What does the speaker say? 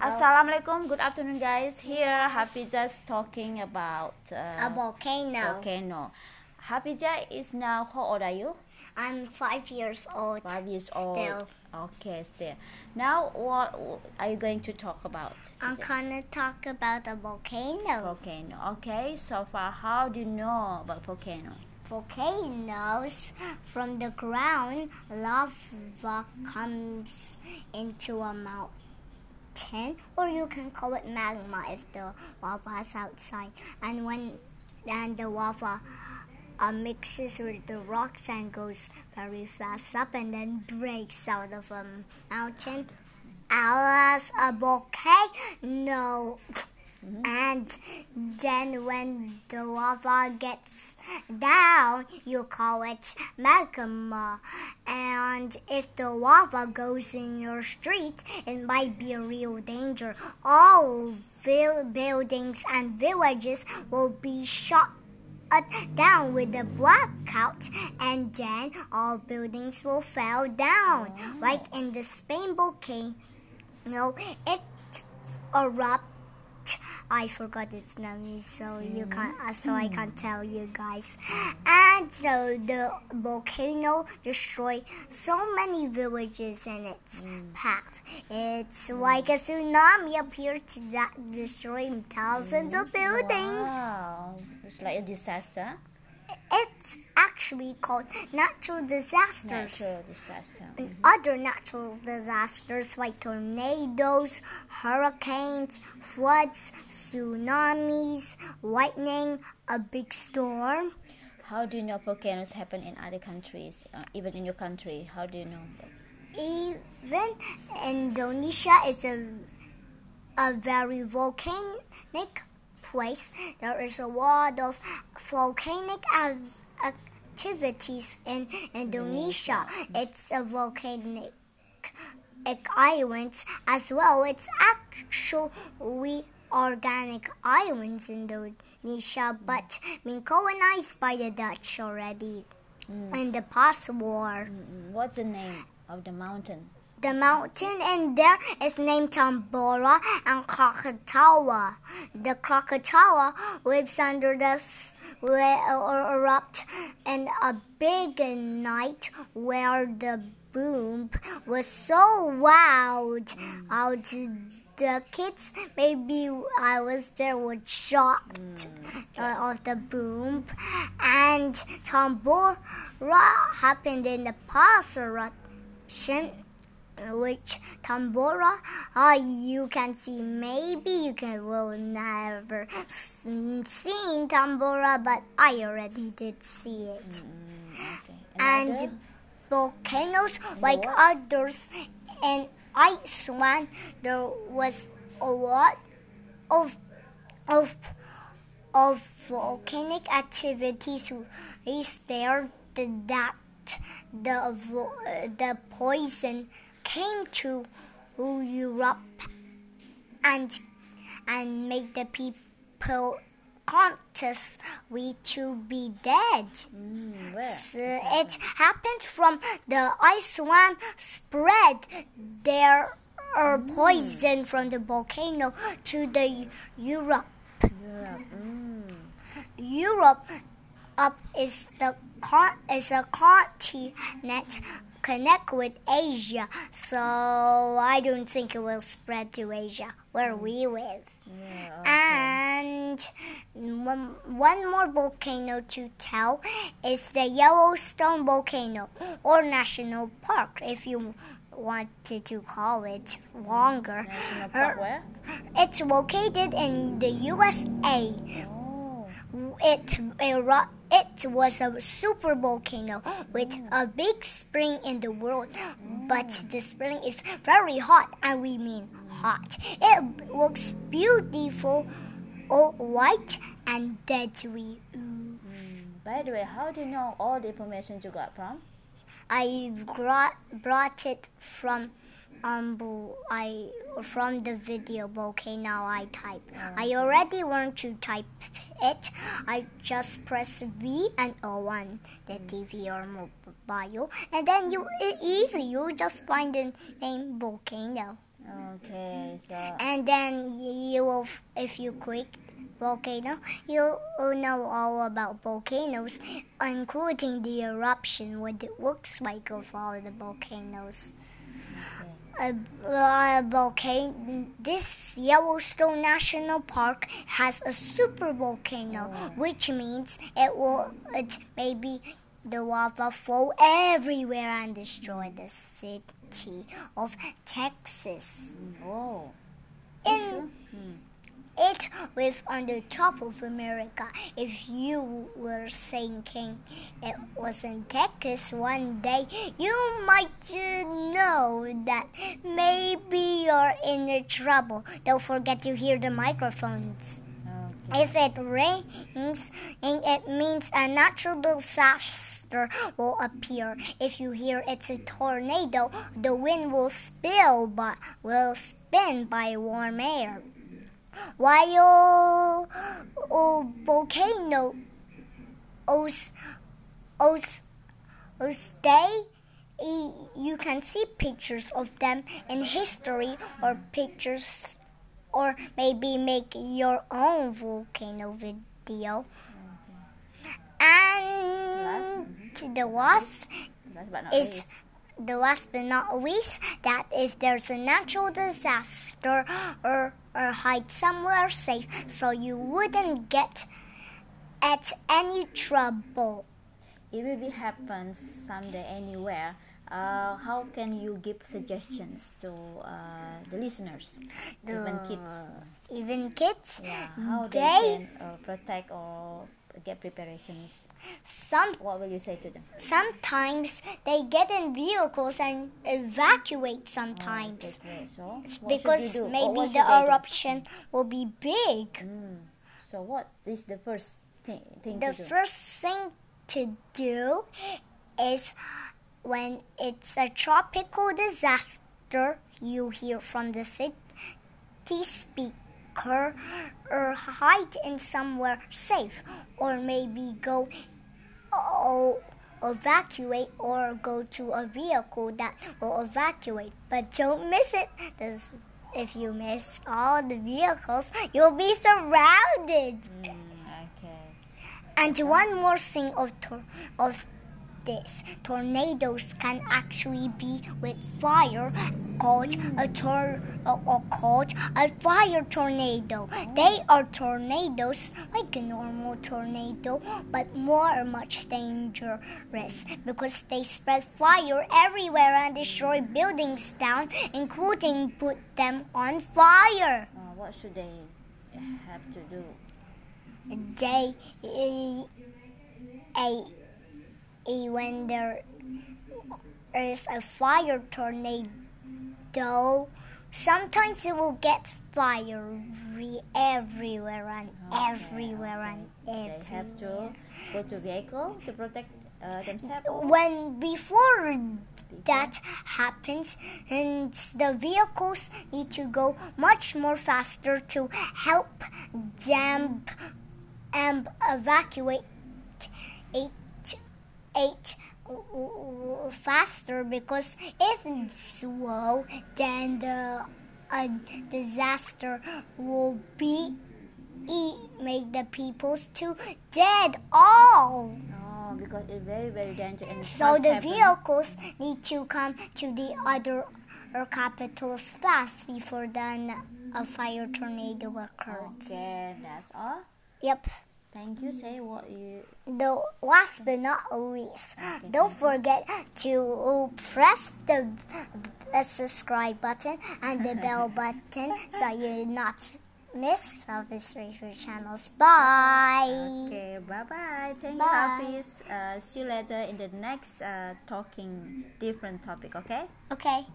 Assalamualaikum. Good afternoon, guys. Here, Hafidza is talking about uh, A volcano. volcano. Hafidza is now. How old are you? I'm five years old. Five years old. Still. Okay, still. Now, what are you going to talk about? Today? I'm gonna talk about a volcano. volcano. Okay. So far, how do you know about volcano? Volcanoes from the ground, lava comes into a mountain, or you can call it magma if the lava is outside. And when and the lava uh, mixes with the rocks and goes very fast up and then breaks out of a mountain as a volcano. And then when the lava gets down, you call it magma. And if the lava goes in your street, it might be a real danger. All vil- buildings and villages will be shot down with a blackout and then all buildings will fall down oh. like in the Spain volcano it erupt I forgot its name so you mm. can't uh, so I can't mm. tell you guys. And so the volcano destroyed so many villages in its mm. path. It's like a tsunami appeared to that destroy thousands of buildings. Wow, it's like a disaster. It's actually called natural disasters. Natural disaster. And other natural disasters like tornadoes, hurricanes, floods, tsunamis, lightning, a big storm. How do you know volcanoes happen in other countries, uh, even in your country? How do you know? that? Even Indonesia is a, a very volcanic place. There is a lot of volcanic activities in Indonesia. It's a volcanic islands as well. It's actually organic islands in Indonesia, but been colonized by the Dutch already in the past war. Mm, What's the name of the mountain? The mountain in there is named Tambora and Krakatawa. The Krakatawa lives under the erupt in a big night where the boom was so loud. Out the kids, maybe I was there, were shocked uh, of the boom. And Tambora happened in the past eruption which Tambora uh, you can see maybe you can will never seen Tambora but I already did see it. Mm, okay. and volcanoes like others in Iceland there was a lot of of of volcanic activities is there that the the poison came to Europe and and made the people conscious we to be dead. Mm? So it happened from the ice Iceland spread their uh, poison from the volcano to the Europe. Europe. Mm. Europe up is the is a continent connect with Asia, so I don't think it will spread to Asia where we live. Yeah, And one, one more volcano to tell is the Yellowstone volcano or national park, if you wanted to call it longer. National Park er, where? It's located in the USA. Oh. It eru- it was a super volcano with a big spring in the world, but the spring is very hot, and we mean hot. It looks beautiful, all white and deadly. Ooh. By the way, how do you know all the information you got from? I brought brought it from um I from the video volcano I type. I already learned to type it. I just press V and O on the TV or mobile, and then you it easy. You just find the name volcano. Okay, so And then you will, if you click volcano, you'll will know all about volcanoes, including the eruption, what it looks like of all the volcanoes. A, a volcano. This Yellowstone National Park has a super volcano, which means it will. It maybe the lava flow everywhere and destroy the city of Texas. oh, In Hmm. It live on the top of America. If you were thinking it was in Texas one day, you might know that maybe you're in trouble. Don't forget to hear the microphones. okay. If it rains, it means a natural disaster will appear. If you hear it's a tornado, the wind will spill but will spin by warm air. While oh, volcano os, os, os day, you can see pictures of them in history or pictures or maybe make your own volcano video. Mm-hmm. And mm-hmm. the last Last but not is. The last but not least that if there's a natural disaster or or hide somewhere safe so you wouldn't get at any trouble. It will be happen someday anywhere. Uh, how can you give suggestions to uh, the listeners, even kids? Even kids, Yeah, how they, they can uh, protect or get preparations. some What will you say to them? sometimes they get in vehicles and evacuate sometimes Okay, so what because? Maybe the they do? eruption will be big. Mm. So what is the first thing, thing The to do? first thing to do is when it's a tropical disaster, you hear from the city speaker or hide in somewhere safe or maybe go oh, evacuate or go to a vehicle that will evacuate. But don't miss it. This- If you miss all the vehicles, you'll be surrounded. Mm, okay. And one more thing of tor- of this, tornadoes can actually be with fire, called a tor- or called a fire tornado. They are tornadoes like a normal tornado, but more much dangerous because they spread fire everywhere and destroy buildings down, including put them on fire. Uh, what should they have to do? they a, a, a when there is a fire tornado sometimes it will get fiery everywhere and Okay, everywhere and They have to go to vehicle to protect uh, themselves. when before that happens and the vehicles need to go much more faster to help them and evacuate it, it faster because if it's slow then the a disaster will be e- make the people to dead all Oh, because it's very very dangerous. And so the happen. vehicles need to come to the other or capitals fast before then a fire tornado occurs. Okay, that's all. Yep. Thank you. Say what you. The last but not least, Okay, don't forget to press the subscribe button and the bell button so you not miss his favorite channels. Bye. Okay, bye bye. Thank Bye. you, Hafiz. Uh, see you later in the next uh, talking different topic. Okay. Okay.